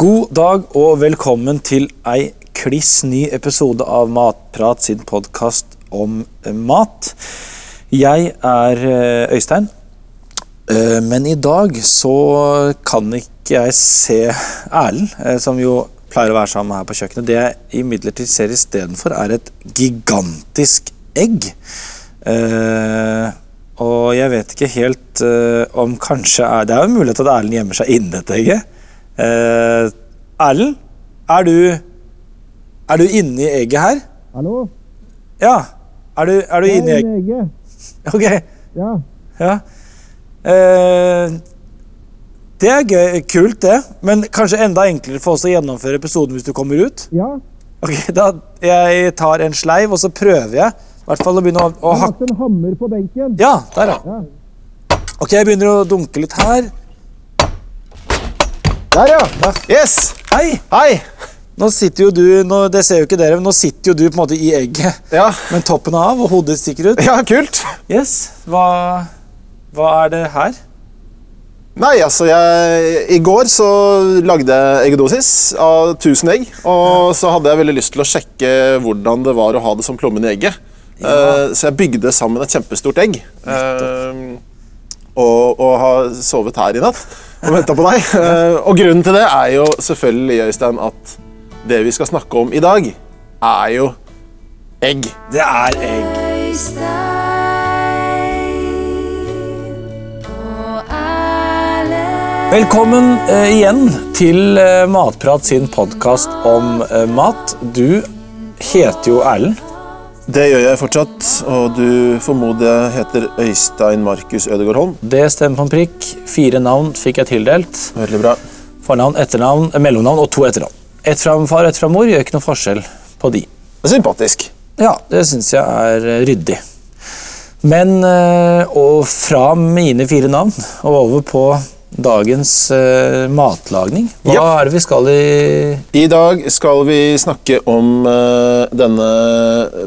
God dag og velkommen til ei kliss ny episode av Matprat sin podkast om eh, mat. Jeg er eh, Øystein, eh, men i dag så kan ikke jeg se Erlend, som jo pleier å være sammen her på kjøkkenet. Det jeg imidlertid ser istedenfor, er et gigantisk egg. Og jeg vet ikke helt om kanskje er Det er jo en mulighet at Erlend gjemmer seg inni dette egget. Eh, Erlend, er du Er du inni egget her? Hallo? Ja. Er du, er du Jeg inni er egget? lege. Ok. Ja. Ja. Eh, det er gøy, kult, det. Men kanskje enda enklere for oss å gjennomføre episoden hvis du kommer ut? Ja. Ok, da Jeg tar en sleiv, og så prøver jeg i hvert fall å begynne å, å Jeg har hatt lagt en hammer på benken. Ja, der, ja. Ja. Ok, jeg begynner å dunke litt her. Der, ja. Yes. Hei! Hei. Nå sitter jo du nå, Det ser jo ikke dere, men nå sitter jo du på en måte i egget Ja. med toppen av, og hodet stikker ut. ja, kult. Yes. Hva, hva er det her? Nei, altså, jeg, I går så lagde jeg eggedosis av 1000 egg. Og så hadde jeg veldig lyst til å sjekke hvordan det var å ha det som plommen i egget. Eh, så jeg bygde sammen et kjempestort egg. Uh, og, og har sovet her i natt og venta på deg. Eh, og grunnen til det er jo selvfølgelig, Øystein, at det vi skal snakke om i dag, er jo egg. Det er egg. Velkommen eh, igjen til eh, Matprat sin podkast om mat. Du heter jo Erlend. Det gjør jeg fortsatt, og du formoder jeg heter Øystein Markus Ødegaard Holm. Det stemmer på en prikk. Fire navn fikk jeg tildelt. Veldig bra. Fornavn, etternavn, eh, mellomnavn og to etternavn. Ett fra far og ett fra mor gjør ikke noe forskjell på de. Det er sympatisk. Ja, det syns jeg er eh, ryddig. Men og fra mine fire navn og over på dagens uh, matlagning. Hva Ja. er det vi skal i I dag skal vi snakke om uh, denne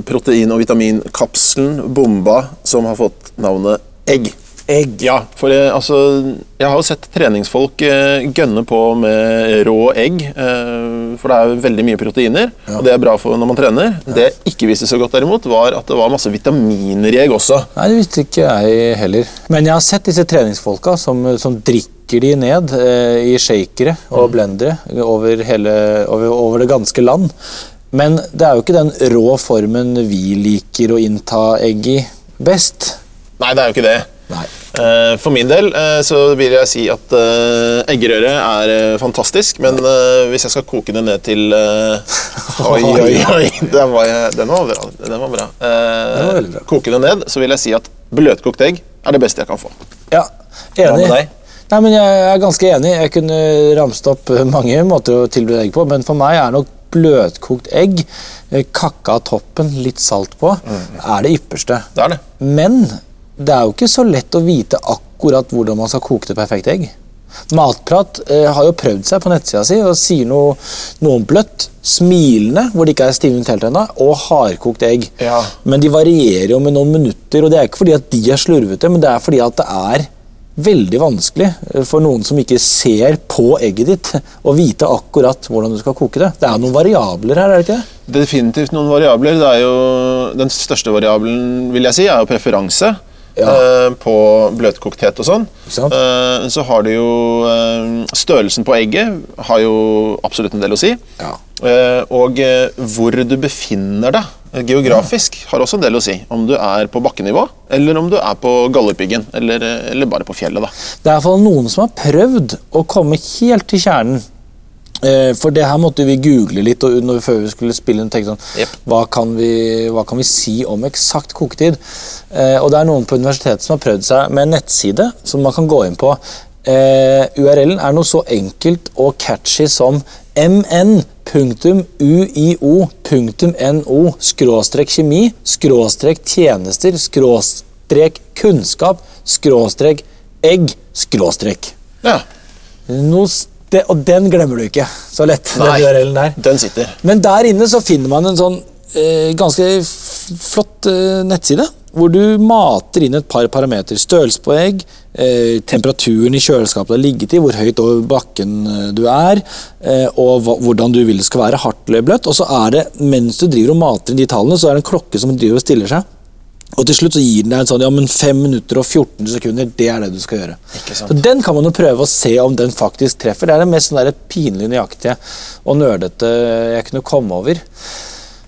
protein- og vitaminkapselen, bomba, som har fått navnet egg. Egg? Ja, for jeg, altså, jeg har jo sett treningsfolk eh, gønne på med rå egg, eh, for det er veldig mye proteiner, og det er bra for når man trener. Det jeg ikke visste så godt derimot, var at det var masse vitaminer i egg også. Nei, det visste ikke jeg heller. Men jeg har sett disse treningsfolka som, som drikker de ned eh, i shakere og blendere over, hele, over, over det ganske land. Men det er jo ikke den rå formen vi liker å innta egg i best. Nei, det er jo ikke det. Nei. Eh, For min del eh, så vil jeg si at eh, eggerøre er fantastisk, men hvis jeg skal koke det ned til Oi, oi, oi! Den var, jeg- den var bra. Den var bra. Den var bra. Koke det ned, så vil jeg si at bløtkokt egg er det beste jeg kan få. Ja, enig. Nei, men Jeg er ganske enig. Jeg kunne ramst opp mange måter å tilberede egg på, men for meg er nok bløtkokt egg, kakka toppen, litt salt på, er det ypperste. Det er det. Men det er jo ikke så lett å vite akkurat hvordan man skal koke det perfekte egg. Matprat eh, har jo prøvd seg på nettsida si og sier noe, noe om bløtt, smilende, hvor det ikke er stivnet helt ennå, og hardkokt egg. Ja. Men de varierer jo med noen minutter, og det er ikke fordi at de er slurvete, men det er fordi at det er veldig vanskelig eh, for noen som ikke ser på egget ditt, å vite akkurat hvordan du skal koke det. Det er noen variabler her, er det ikke det? Definitivt noen variabler. Det er jo, den største variabelen vil jeg si, er jo preferanse. Ja. eh, på bløtkokthet og sånn. Eh, så har det jo eh, Størrelsen på egget har jo absolutt en del å si. Ja. Eh, og hvor du befinner deg geografisk har også en del å si. Om du er på bakkenivå, eller om du er på Galdhøpiggen, eller, eller bare på fjellet. da. Det er i hvert fall noen som har prøvd å komme helt til kjernen. Eh, For det her måtte vi google litt og under, før vi skulle spille inn. tenkte sånn, yep. hva, kan vi, hva kan vi si om eksakt koketid? Eh, og det er noen på universitetet som har prøvd seg med en nettside som man kan gå inn på. Eh, URL-en er noe så enkelt og catchy som mn.uio.no skråstrek kjemi skråstrek tjenester skråstrek kunnskap skråstrek egg skråstrek. Ja, Noe det, og den glemmer du ikke så lett. Nei. den der. Den sitter. Men der inne så finner man en sånn eh, ganske flott eh, nettside hvor du mater inn et par parametere. Størrelse på egg, eh, temperaturen i kjøleskapet det har ligget i, hvor høyt over bakken eh, du er, eh, og hva, hvordan du vil det skal være, hardt eller bløtt. Og så er det, mens du driver og mater inn de tallene, så er det en klokke som driver og stiller seg. Og til slutt så gir den deg en sånn ja, men 5 minutter og 14 sekunder, det er det du skal gjøre. Så Den kan man jo prøve å se om den faktisk treffer. Det er det mest sånn der pinlig nøyaktige og nerdete jeg kunne komme over.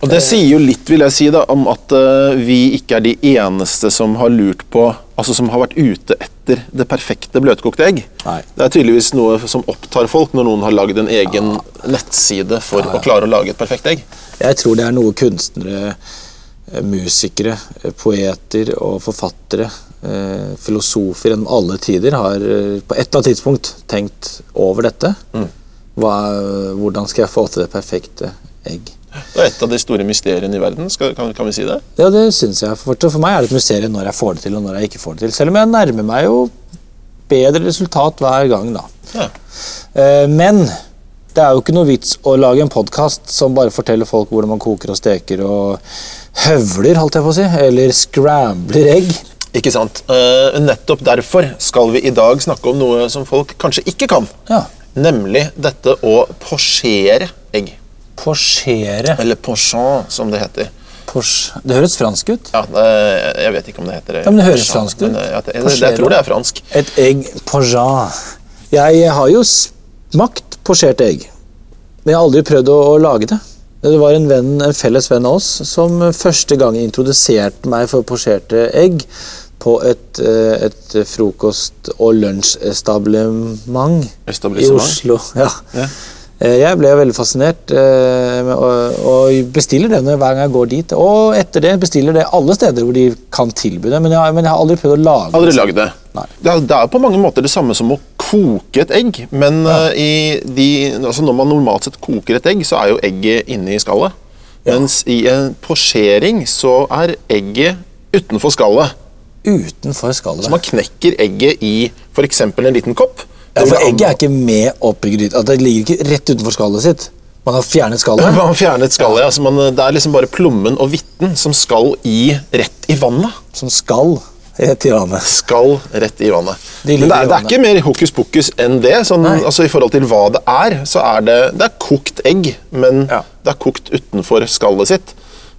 Og Det sier jo litt vil jeg si da, om at eh, vi ikke er de eneste som har lurt på Altså som har vært ute etter det perfekte bløtkokte egg. Nei. Det er tydeligvis noe som opptar folk når noen har lagd en egen nettside for å klare å lage et perfekt egg. Jeg tror det er noe kunstnere, eh, musikere, eh, poeter og forfattere, eh, filosofer gjennom alle tider har eh, på et eller annet tidspunkt tenkt over dette. Hva, hvordan skal jeg få til det perfekte egg? Det er et av de store mysteriene i verden, skal, kan, kan vi si det? Ja, det syns jeg. For, for meg er det et mysterium når jeg får det til, og når jeg ikke får det til. Selv om jeg nærmer meg jo bedre resultat hver gang, da. Ja. Eh, Men det er jo ikke noe vits å lage en podkast som bare forteller folk hvordan man koker og steker og høvler, holdt jeg på å si, eller scrambler egg. Ikke sant? Uh, nettopp derfor skal vi i dag snakke om noe som folk kanskje ikke kan. Ja. Nemlig dette å posjere egg. Posjere. Eller pochon, som det heter. Porsche. det høres fransk ut. Ja, jeg vet ikke om det heter Ja, men det høres fransk ut. men, eh, ja, jeg, jeg tror det er fransk. Et egg pochon. Jeg har jo smakt posjert egg, men jeg har aldri prøvd å, å lage det. Det var en, venn, en felles venn av oss som første gang introduserte meg for posjerte egg på et, eh, et frokost- og lunsjestablement i Oslo. Ja. Ja. Eh, Jeg ble veldig fascinert eh, og bestiller det hver gang jeg går dit. Og etter det bestiller det alle steder hvor de kan tilby det, men jeg, har- men jeg har aldri prøvd å lage Aldri det. lagd det. Nei. Det er, det er på mange måter det samme som å koke et egg, men eh, i de, altså når man normalt sett koker et egg, så er jo egget inne i skallet. Mens i en posjering så er egget utenfor skallet. Utenfor skallet. Så man knekker egget i f.eks. en liten kopp. Ja, for egget er ikke med oppi gryta. Altså, Det ligger ikke rett utenfor skallet sitt. Man har fjernet skallet. Man har fjernet skallet. Altså man, det er liksom bare plommen og hvitten som skal i rett i vannet. Som skal rett i vannet. Skal rett i vannet. De Men det er, det er ikke mer hokus pokus enn det. Sånn, altså I forhold til hva det er, så er det, det er kokt egg, men Ja. det er kokt utenfor skallet sitt.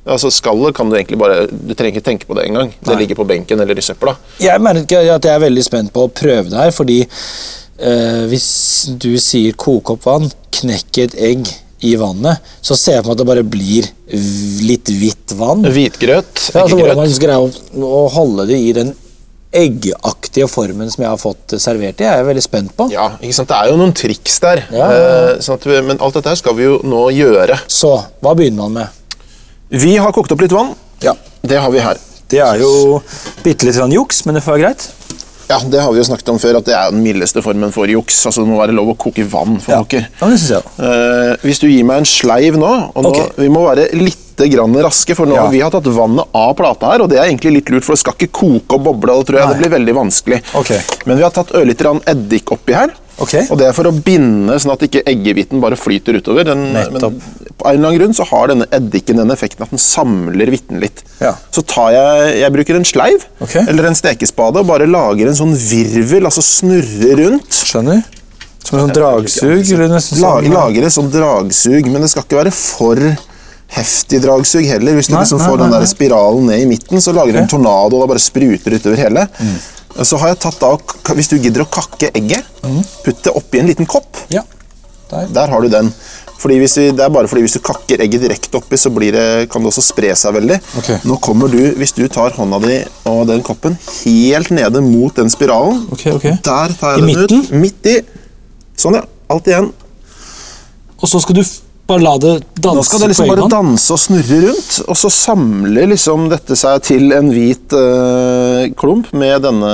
Altså Skallet kan du egentlig bare Du trenger ikke tenke på det engang. Det ligger på benken eller i søpla. Jeg merker at jeg er veldig spent på å prøve det her, fordi øh, hvis du sier koke opp vann, knekk et egg i vannet, så ser jeg på meg at det bare blir litt hvitt vann. Hvitgrøt, Ja, altså, hvordan man greier å, å holde det i den eggaktige formen som jeg har fått servert i, er jeg veldig spent på. Ja, ikke sant? Det er jo noen triks der. Ja. Eh, sånn at vi, men alt dette skal vi jo nå gjøre. Så hva begynner man med? Vi har kokt opp litt vann. Ja. Det har vi her. Det er jo bitte litt juks, men det får være greit. Ja, Det har vi jo snakket om før, at det er den mildeste formen for juks. Altså Det må være lov å koke vann for Ja, pokker. ja det synes jeg. Eh, hvis du gir meg en sleiv nå, og nå okay. vi må være litt grann raske, for nå Ja. vi har tatt vannet av plata her, og det er egentlig litt lurt, for det skal ikke koke og boble, det tror jeg Nei. det blir veldig vanskelig. Okay. Men vi har tatt ørlite grann eddik oppi her, Ok. og det er for å binde sånn at ikke eggehviten bare flyter utover. Den, men på en eller annen grunn så har denne eddiken den effekten at den samler hvitten litt. Ja. Så tar jeg, jeg bruker en sleiv, okay. eller en stekespade, og bare lager en sånn virvel, altså snurrer rundt. Skjønner? Som en sånn dragsug? Eller nesten sånn, lager et sånn dragsug, men det skal ikke være for heftig dragsug heller. Hvis du Nei, liksom nei, får den der nei. spiralen ned i midten, så lager du en tornado og da bare spruter utover hele. Mm. Så har jeg tatt da, Hvis du gidder å kakke egget, Mm. putt det oppi en liten kopp. Ja. Der. Der har du den. Fordi hvis vi, det er bare fordi hvis du kakker egget direkte oppi, så blir det, kan det også spre seg veldig. Okay. Nå kommer du, Hvis du tar hånda di og den koppen helt nede mot den spiralen okay, okay. Der tar I jeg den ut. Midt i. Sånn, ja. Alt igjen. Og så skal du bare la det danse Nå skal det liksom bare danse og snurre rundt, og så samler liksom dette seg til en hvit eh, klump med, denne,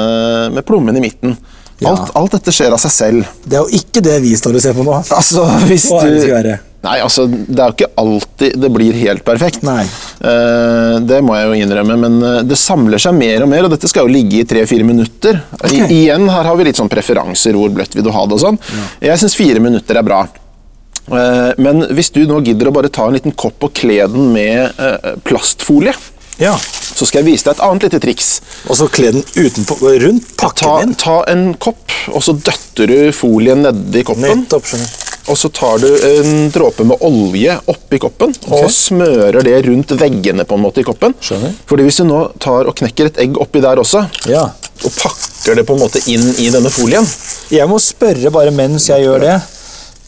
med plommen i midten. Ja. Alt, alt dette skjer av seg selv. Det er jo ikke det vi står og ser på nå. Altså, hvis Hva er det det skal du være? Nei, altså, det er jo ikke alltid det blir helt perfekt. Nei. Uh, det må jeg jo innrømme, men eh, det samler seg mer og mer, og dette skal jo ligge i tre-fire minutter. I, igjen, her har vi litt sånn preferanser, hvor bløtt vil du ha det og sånn. Jeg syns fire minutter er bra. Eh, men hvis du nå gidder å bare ta en liten kopp og kle den med eh, plastfolie Ja. så skal jeg vise deg et annet lite triks. Og så kle den utenpå, rundt Ta, pakken din. ta en kopp, og så døtter du folien nedi koppen. Nettopp. Og så tar du en dråpe med olje oppi koppen og smører det rundt veggene på en måte i koppen. Skjønner. Fordi hvis du nå tar og knekker et egg oppi der også, Ja. og pakker det på en måte inn i denne folien Jeg må spørre bare mens jeg gjør det.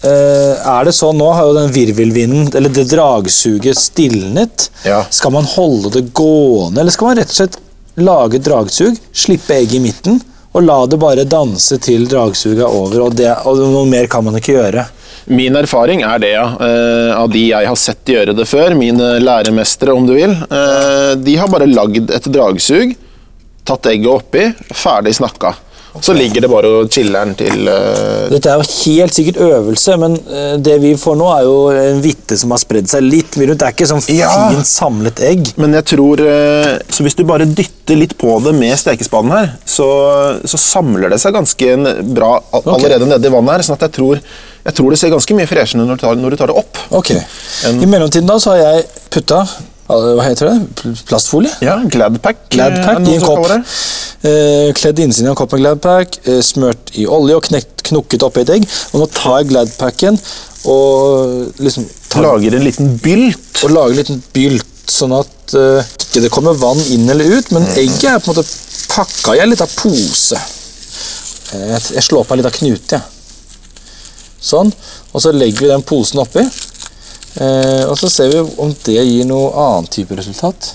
Eh, er det sånn nå har jo den virvelvinden, eller det dragsuget, stilnet. Ja. Skal man holde det gående, eller skal man rett og slett lage dragsug, slippe egget i midten, og la det bare danse til dragsuget er over, og, det, og noe mer kan man ikke gjøre? Min erfaring er det, ja. Eh, av de jeg har sett gjøre det før, mine læremestere om du vil. Eh, de har bare lagd et dragsug, tatt egget oppi, ferdig snakka. Så ligger det bare og chiller'n til uh... Dette er jo helt sikkert øvelse, men uh, det vi får nå er jo en hvitte som har spredd seg litt rundt. Det er ikke sånn Ja. fint samlet egg. Men jeg tror uh, Så hvis du bare dytter litt på det med stekespaden her, så, så samler det seg ganske bra all- allerede nedi vannet her. sånn at jeg tror, jeg tror det ser ganske mye freshere ut når, når du tar det opp. Ok. I mellomtiden da så har jeg putta hva heter det? Plastfolie? Ja, Gladpack. eh, Gladpack er i en kopp. Eh, kledd innsiden av en kopp med Gladpack, eh, smørt i olje og knekt, knukket oppi et egg. Og nå tar jeg Gladpacken og liksom tar, Lager en liten bylt. og lager en liten bylt, sånn at eh, ikke det kommer vann inn eller ut, men egget er på en måte pakka i en liten pose. Eh, jeg, jeg slår på en liten knute, jeg. Sånn. Og så legger vi den posen oppi. Eh, og så ser vi om det gir noe annen type resultat.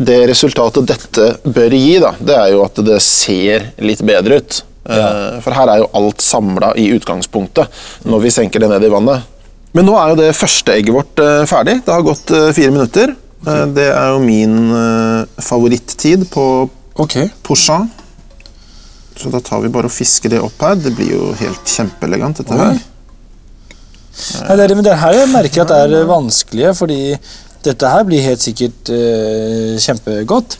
Det resultatet dette bør gi, da, det er jo at det ser litt bedre ut. Eh, For her er jo alt samla i utgangspunktet når vi senker det ned i vannet. Men nå er jo det første egget vårt eh, ferdig. Det har gått eh, fire minutter. Okay. Det er jo min favorittid på okay. Poussin. Så da tar vi bare og fisker det opp her. Det blir jo helt kjempeelegant, dette her. Nei, det, men det her merker jeg at det er vanskelige, fordi dette her blir helt sikkert uh, kjempegodt.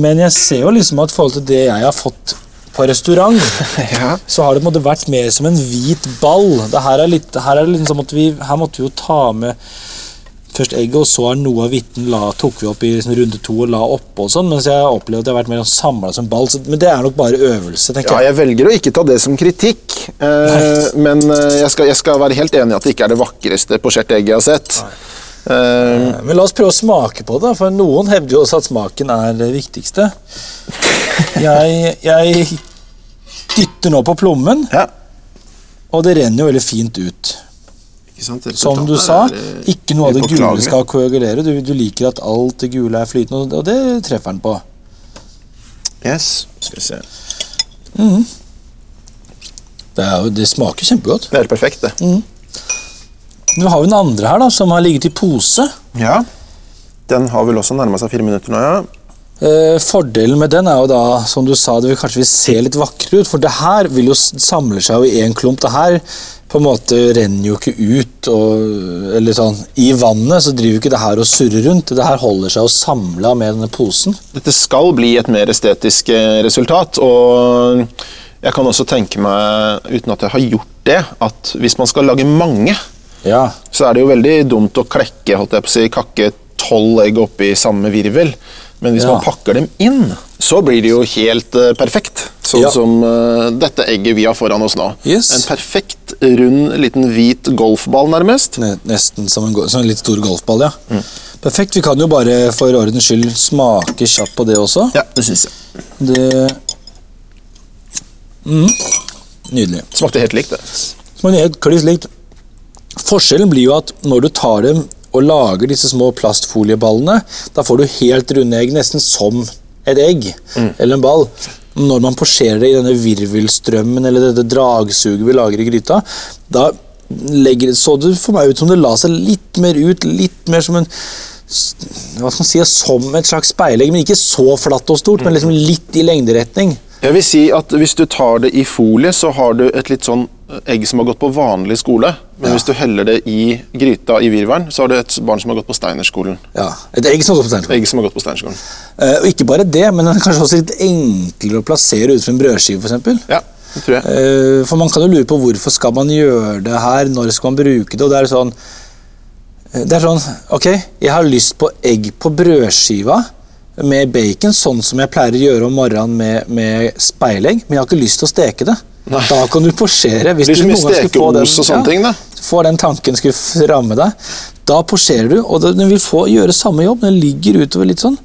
Men jeg ser jo liksom at i forhold til det jeg har fått på restaurant, Ja. så har det på en måte vært mer som en hvit ball. Det her er litt, her er det liksom at vi, her måtte vi jo ta med først egget, og så er noe av hvitten la, tok vi opp i liksom runde to og la oppå og sånn, mens jeg har opplevd at jeg har vært mer samla som ball. Så, men det er nok bare øvelse, tenker jeg. Ja, jeg. velger å ikke ta det som kritikk, eh, men eh, jeg skal, jeg skal være helt enig i at det ikke er det vakreste posjerte egget jeg har sett. Eh, Men la oss prøve å smake på det, for noen hevder jo også at smaken er det viktigste. Jeg, jeg dytter nå på plommen, ja. og det renner jo veldig fint ut. Som du sa, ikke noe av det gule skal koagulere. Du, du liker at alt det gule er flytende, og det treffer den på. Yes. Skal vi se. Det, er det smaker kjempegodt. Det er helt perfekt, det. Nå har vi den andre her, da, som har ligget i pose. Ja. Den har vel også nærma seg fire minutter nå, ja. Eh, fordelen med den er jo da, som du sa, det vil kanskje vil se litt vakrere ut, for det her vil jo samle seg jo i en klump. Det her på en måte renner jo ikke ut, og, eller sånn, i vannet så driver jo ikke det her og surrer rundt. Det her holder seg jo samla med denne posen. Dette skal bli et mer estetisk eh, resultat, og jeg kan også tenke meg, uten at jeg har gjort det, at hvis man skal lage mange, Ja. så er det jo veldig dumt å klekke, holdt jeg på å si, kakke tolv egg oppi samme virvel. Men hvis Ja. man pakker dem inn, så blir det jo helt uh, perfekt. Sånn Ja. som uh, dette egget vi har foran oss nå. Yes. En perfekt, rund, liten hvit golfball, nærmest. Ne- Nesten som en, som en litt stor golfball, ja. Perfekt. Vi kan jo bare for ordens skyld smake kjapt på det også. Ja, det syns jeg. Det mm. Nydelig. Smakte helt likt, det. Smakte helt kliss likt. Forskjellen blir jo at når du tar dem og lager disse små plastfolieballene, da får du helt runde egg, nesten som et egg eller en ball. Når man posjerer det i denne virvelstrømmen eller dette dragsuget vi lager i gryta, da legger, så det for meg ut som det la seg litt mer ut, litt mer som en hva skal man si, som et slags speilegg, men ikke så flatt og stort, men liksom litt i lengderetning. Jeg vil si at Hvis du tar det i folie, så har du et litt sånn egg som har gått på vanlig skole. Men Ja. hvis du heller det i gryta i virvelen, så har du et barn som har gått på Steinerskolen. Ja, Et egg som går på Steinerskolen. Egg som har gått på Steinerskolen. Eh, og ikke bare det, men det er kanskje også litt enklere å plassere utenfor en brødskive, f.eks. Ja, det tror jeg. Eh, for man kan jo lure på hvorfor skal man gjøre det her, når skal man bruke det, og det er sånn eh, Det er sånn, ok, jeg har lyst på egg på brødskiva, med bacon, sånn som jeg pleier å gjøre om morgenen med, med speilegg, men jeg har ikke lyst til å steke det. Nei. Da kan du posjere. Hvis Det blir så du mye stekeos og sånne ting, da. Får den tanken skulle ramme deg, da posjerer du, og den vil få gjøre samme jobb. Den ligger utover litt sånn.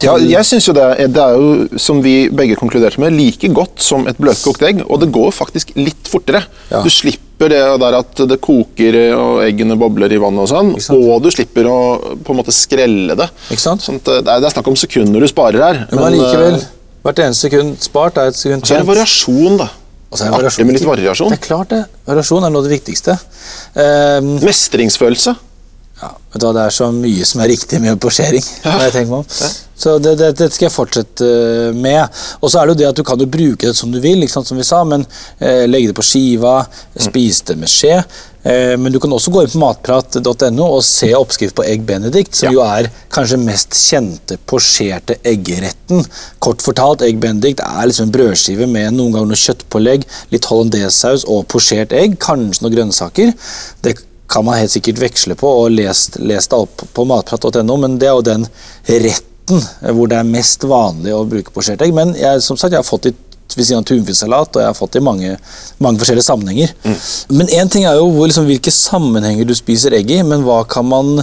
Ja, jeg synes jo det det er jo, som vi begge konkluderte med, like godt som et bløtkokt egg, og det går faktisk litt fortere. Ja. Du slipper det der at det koker og eggene bobler i vannet og sånn, og du slipper å på en måte skrelle det. Ikke sant? Sånn det, er, det er snakk om sekunder du sparer her. Men men likevel. hvert eneste sekund spart er et sekund så er det tjent. variasjon, da. Og så er Artig med litt variasjon. Det er klart det. Variasjon er noe av det viktigste. Um, Mestringsfølelse. ja, vet du hva, Det er så mye som er riktig med posjering. når jeg meg om. Så det, det, det skal jeg fortsette eh, med. Og så er det jo det at du kan jo bruke det som du vil, sant, som vi sa, men eh, legge det på skiva, spise det med skje. Eh, men du kan også gå inn på matprat.no og se oppskrift på egg benedict, som Ja. jo er kanskje mest kjente posjerte eggretten. Kort fortalt, egg benedict er liksom en brødskive med noen ganger noe kjøttpålegg, litt hollandésaus og posjert egg, kanskje noen grønnsaker. Det kan man helt sikkert veksle på og lest, lest deg opp på matprat.no, men det er jo den retten eh, hvor det er mest vanlig å bruke posjert egg. Men jeg, som sagt, jeg har fått ved siden av tunfisksalat, og jeg har fått det i mange, mange forskjellige sammenhenger. Men én ting er jo hvor, liksom, hvilke sammenhenger du spiser egg i, men hva kan man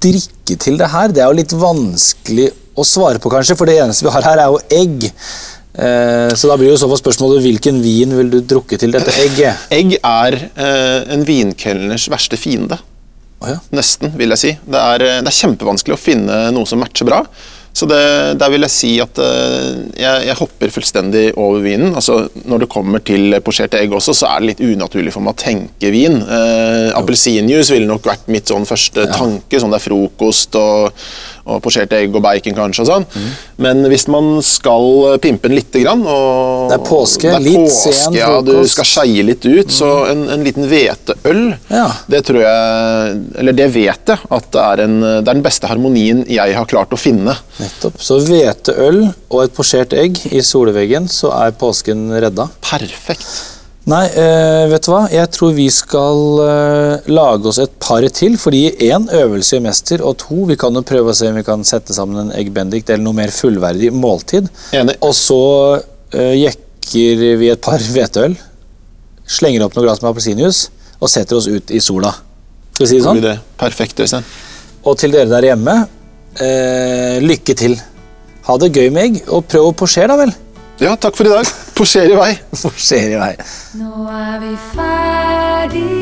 drikke til det her? Det er jo litt vanskelig å svare på, kanskje, for det eneste vi har her, er jo egg. Eh, så da blir jo så fall spørsmålet hvilken vin vil du drukke til dette egget? Egg er eh, en vinkelners verste fiende. Oh, ja. Nesten, vil jeg si. Det er, eh, det er kjempevanskelig å finne noe som matcher bra. Så det, der vil jeg si at eh, jeg, jeg hopper fullstendig over vinen. Altså, når det kommer til posjerte egg også, så er det litt unaturlig for meg å tenke vin. Eh, Appelsinjuice ville nok vært mitt sånn første tanke. sånn Det er frokost og, og posjerte egg og bacon kanskje og sånn. Mm. Men hvis man skal pimpe den lite grann og Det er påske, det er litt påske, sen ja, du skal skeie litt ut, så en, en liten hveteøl Ja. det tror jeg, eller det vet jeg, at det er, en, det er den beste harmonien jeg har klart å finne. Nettopp. Så hveteøl og et posjert egg i solveggen, så er påsken redda. Perfekt. Nei, eh, vet du hva? Jeg tror vi skal eh, lage oss et par til. Fordi én, øvelse gjør mester, og to, vi kan jo prøve å se om vi kan sette sammen en egg bendict eller noe mer fullverdig måltid. Enig. Og så eh, jekker vi et par hveteøl, slenger opp noe glass med appelsinjuice og setter oss ut i sola. Skal vi si det sånn? Det Perfekt, Øystein. Og til dere der hjemme, lykke til. Ha det gøy med egg, og prøv å posjere, da vel. Ja, takk for i dag. Posjer i vei. Posjere i vei. Nå er vi ferdig